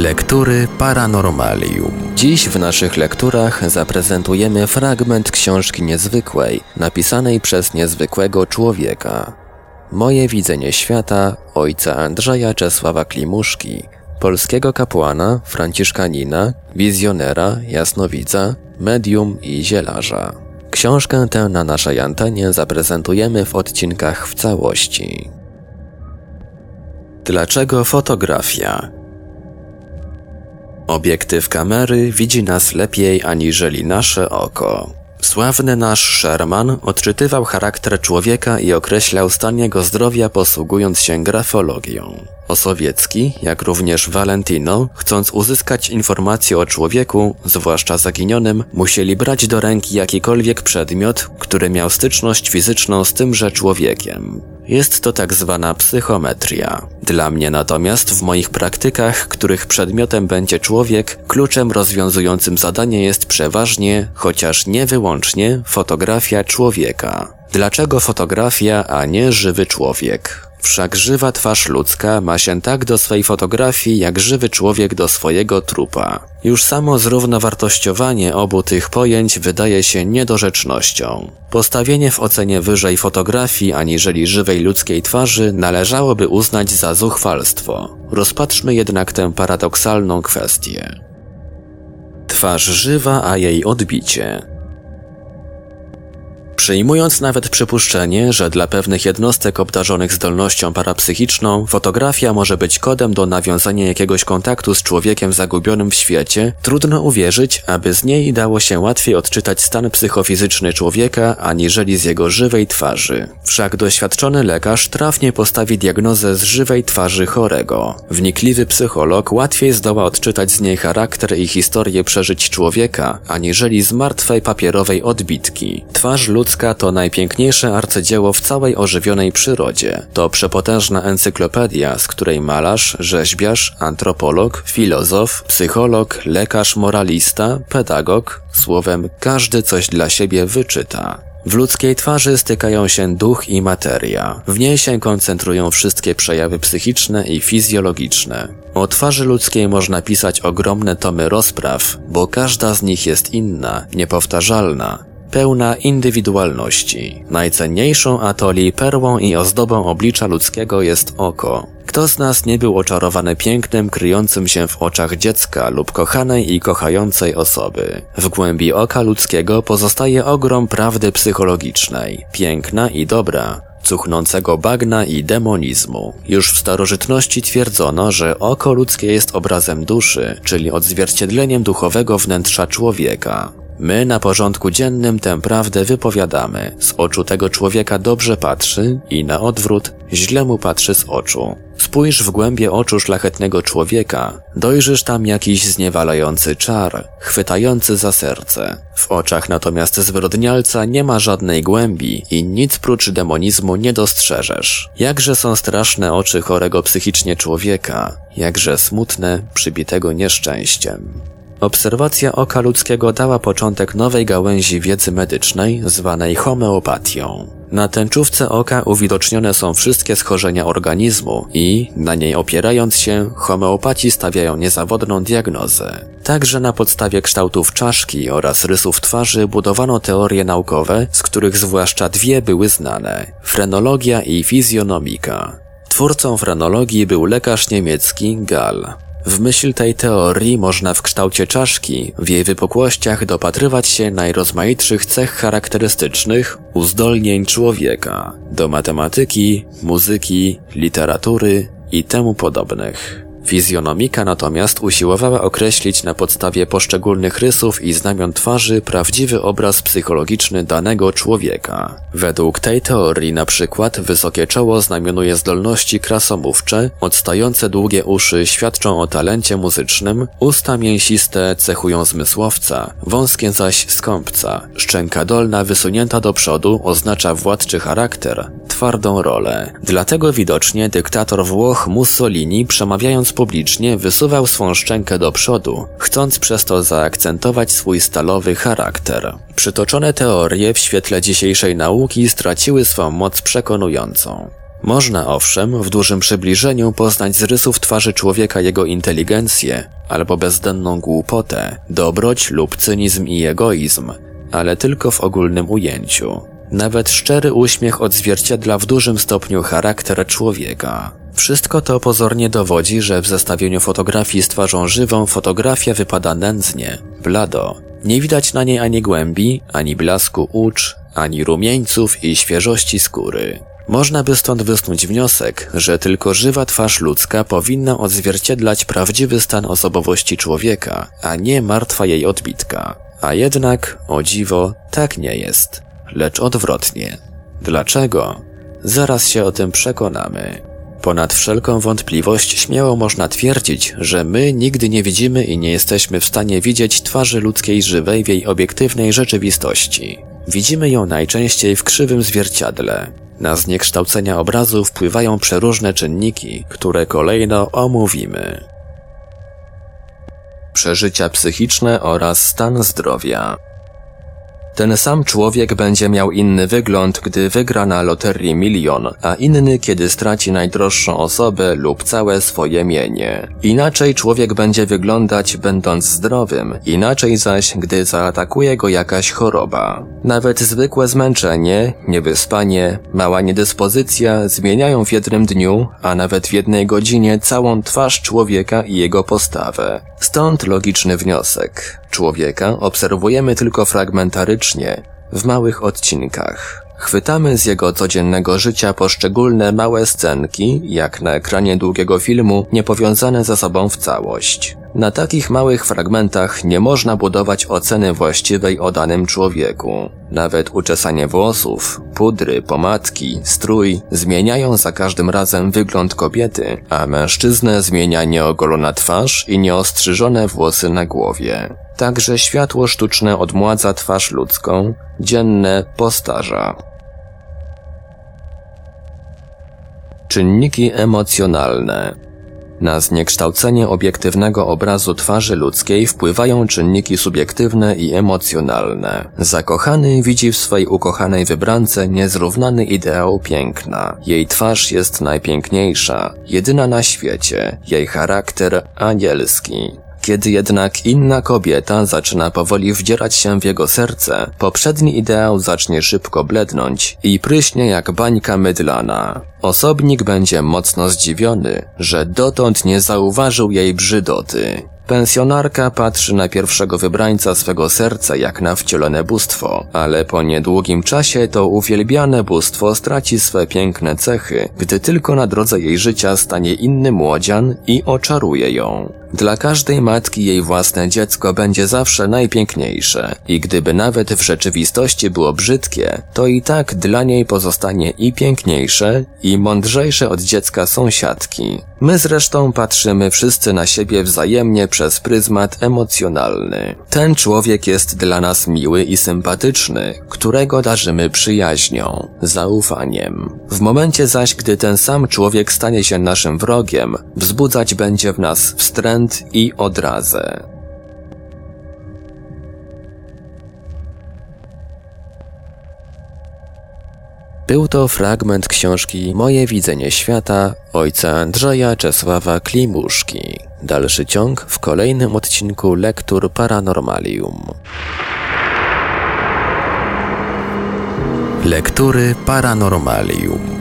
Lektury Paranormalium. Dziś w naszych lekturach zaprezentujemy fragment książki niezwykłej, napisanej przez niezwykłego człowieka. Moje widzenie świata ojca Andrzeja Czesława Klimuszki, polskiego kapłana, franciszkanina, wizjonera, jasnowidza, medium i zielarza. Książkę tę na naszej antenie zaprezentujemy w odcinkach w całości. Dlaczego fotografia? Obiektyw kamery widzi nas lepiej aniżeli nasze oko. Sławny nasz Sherman odczytywał charakter człowieka i określał stan jego zdrowia posługując się grafologią. Osowiecki, jak również Valentino, chcąc uzyskać informacje o człowieku, zwłaszcza zaginionym, musieli brać do ręki jakikolwiek przedmiot, który miał styczność fizyczną z tymże człowiekiem. Jest to tak zwana psychometria. Dla mnie natomiast w moich praktykach, których przedmiotem będzie człowiek, kluczem rozwiązującym zadanie jest przeważnie, chociaż nie wyłącznie, fotografia człowieka. Dlaczego fotografia, a nie żywy człowiek? Wszak żywa twarz ludzka ma się tak do swej fotografii, jak żywy człowiek do swojego trupa. Już samo zrównowartościowanie obu tych pojęć wydaje się niedorzecznością. Postawienie w ocenie wyżej fotografii aniżeli żywej ludzkiej twarzy należałoby uznać za zuchwalstwo. Rozpatrzmy jednak tę paradoksalną kwestię. Twarz żywa, a jej odbicie. Przyjmując nawet przypuszczenie, że dla pewnych jednostek obdarzonych zdolnością parapsychiczną fotografia może być kodem do nawiązania jakiegoś kontaktu z człowiekiem zagubionym w świecie, trudno uwierzyć, aby z niej dało się łatwiej odczytać stan psychofizyczny człowieka, aniżeli z jego żywej twarzy. Wszak doświadczony lekarz trafnie postawi diagnozę z żywej twarzy chorego. Wnikliwy psycholog łatwiej zdoła odczytać z niej charakter i historię przeżyć człowieka, aniżeli z martwej papierowej odbitki. Twarz ludzka to najpiękniejsze arcydzieło w całej ożywionej przyrodzie. To przepotężna encyklopedia, z której malarz, rzeźbiarz, antropolog, filozof, psycholog, lekarz, moralista, pedagog, słowem każdy coś dla siebie wyczyta. W ludzkiej twarzy stykają się duch i materia. W niej się koncentrują wszystkie przejawy psychiczne i fizjologiczne. O twarzy ludzkiej można pisać ogromne tomy rozpraw, bo każda z nich jest inna, niepowtarzalna, pełna indywidualności. Najcenniejszą atoli perłą i ozdobą oblicza ludzkiego jest oko. Kto z nas nie był oczarowany pięknem kryjącym się w oczach dziecka lub kochanej i kochającej osoby? W głębi oka ludzkiego pozostaje ogrom prawdy psychologicznej, piękna i dobra, cuchnącego bagna i demonizmu. Już w starożytności twierdzono, że oko ludzkie jest obrazem duszy, czyli odzwierciedleniem duchowego wnętrza człowieka. My na porządku dziennym tę prawdę wypowiadamy. Z oczu tego człowieka dobrze patrzy i na odwrót źle mu patrzy z oczu. Spójrz w głębie oczu szlachetnego człowieka, dojrzysz tam jakiś zniewalający czar, chwytający za serce. W oczach natomiast zwyrodnialca nie ma żadnej głębi i nic prócz demonizmu nie dostrzeżesz. Jakże są straszne oczy chorego psychicznie człowieka, jakże smutne, przybitego nieszczęściem. Obserwacja oka ludzkiego dała początek nowej gałęzi wiedzy medycznej, zwanej homeopatią. Na tęczówce oka uwidocznione są wszystkie schorzenia organizmu i, na niej opierając się, homeopaci stawiają niezawodną diagnozę. Także na podstawie kształtów czaszki oraz rysów twarzy budowano teorie naukowe, z których zwłaszcza dwie były znane – frenologia i fizjonomika. Twórcą frenologii był lekarz niemiecki Gall. W myśl tej teorii można w kształcie czaszki, w jej wypukłościach dopatrywać się najrozmaitszych cech charakterystycznych uzdolnień człowieka do matematyki, muzyki, literatury i temu podobnych. Fizjonomika natomiast usiłowała określić na podstawie poszczególnych rysów i znamion twarzy prawdziwy obraz psychologiczny danego człowieka. Według tej teorii na przykład wysokie czoło znamionuje zdolności krasomówcze, odstające długie uszy świadczą o talencie muzycznym, usta mięsiste cechują zmysłowca, wąskie zaś skąpca, szczęka dolna wysunięta do przodu oznacza władczy charakter, twardą rolę. Dlatego widocznie dyktator Włoch Mussolini przemawiając publicznie wysuwał swą szczękę do przodu, chcąc przez to zaakcentować swój stalowy charakter. Przytoczone teorie w świetle dzisiejszej nauki straciły swą moc przekonującą. Można owszem w dużym przybliżeniu poznać z rysów twarzy człowieka jego inteligencję albo bezdenną głupotę, dobroć lub cynizm i egoizm, ale tylko w ogólnym ujęciu. Nawet szczery uśmiech odzwierciedla w dużym stopniu charakter człowieka. Wszystko to pozornie dowodzi, że w zestawieniu fotografii z twarzą żywą fotografia wypada nędznie, blado. Nie widać na niej ani głębi, ani blasku ucz, ani rumieńców i świeżości skóry. Można by stąd wysnuć wniosek, że tylko żywa twarz ludzka powinna odzwierciedlać prawdziwy stan osobowości człowieka, a nie martwa jej odbitka. A jednak, o dziwo, tak nie jest, lecz odwrotnie. Dlaczego? Zaraz się o tym przekonamy. Ponad wszelką wątpliwość śmiało można twierdzić, że my nigdy nie widzimy i nie jesteśmy w stanie widzieć twarzy ludzkiej żywej w jej obiektywnej rzeczywistości. Widzimy ją najczęściej w krzywym zwierciadle. Na zniekształcenia obrazu wpływają przeróżne czynniki, które kolejno omówimy. Przeżycia psychiczne oraz stan zdrowia. Ten sam człowiek będzie miał inny wygląd, gdy wygra na loterii milion, a inny, kiedy straci najdroższą osobę lub całe swoje mienie. Inaczej człowiek będzie wyglądać będąc zdrowym, inaczej zaś, gdy zaatakuje go jakaś choroba. Nawet zwykłe zmęczenie, niewyspanie, mała niedyspozycja zmieniają w jednym dniu, a nawet w jednej godzinie całą twarz człowieka i jego postawę. Stąd logiczny wniosek. Człowieka obserwujemy tylko fragmentarycznie, w małych odcinkach. Chwytamy z jego codziennego życia poszczególne małe scenki, jak na ekranie długiego filmu, niepowiązane ze sobą w całość. Na takich małych fragmentach nie można budować oceny właściwej o danym człowieku. Nawet uczesanie włosów, pudry, pomadki, strój zmieniają za każdym razem wygląd kobiety, a mężczyznę zmienia nieogolona twarz i nieostrzyżone włosy na głowie. Także światło sztuczne odmładza twarz ludzką, dzienne postarza. Czynniki emocjonalne na zniekształcenie obiektywnego obrazu twarzy ludzkiej wpływają czynniki subiektywne i emocjonalne. Zakochany widzi w swej ukochanej wybrance niezrównany ideał piękna. Jej twarz jest najpiękniejsza, jedyna na świecie, jej charakter anielski. Kiedy jednak inna kobieta zaczyna powoli wdzierać się w jego serce, poprzedni ideał zacznie szybko blednąć i pryśnie jak bańka mydlana. Osobnik będzie mocno zdziwiony, że dotąd nie zauważył jej brzydoty. Pensjonarka patrzy na pierwszego wybrańca swego serca jak na wcielone bóstwo, ale po niedługim czasie to uwielbiane bóstwo straci swe piękne cechy, gdy tylko na drodze jej życia stanie inny młodzian i oczaruje ją. Dla każdej matki jej własne dziecko będzie zawsze najpiękniejsze i gdyby nawet w rzeczywistości było brzydkie, to i tak dla niej pozostanie i piękniejsze, i mądrzejsze od dziecka sąsiadki. My zresztą patrzymy wszyscy na siebie wzajemnie przez pryzmat emocjonalny. Ten człowiek jest dla nas miły i sympatyczny, którego darzymy przyjaźnią, zaufaniem. W momencie zaś, gdy ten sam człowiek stanie się naszym wrogiem, wzbudzać będzie w nas i odrazę. Był to fragment książki Moje widzenie świata ojca Andrzeja Czesława Klimuszki. Dalszy ciąg w kolejnym odcinku Lektur Paranormalium. Lektury Paranormalium.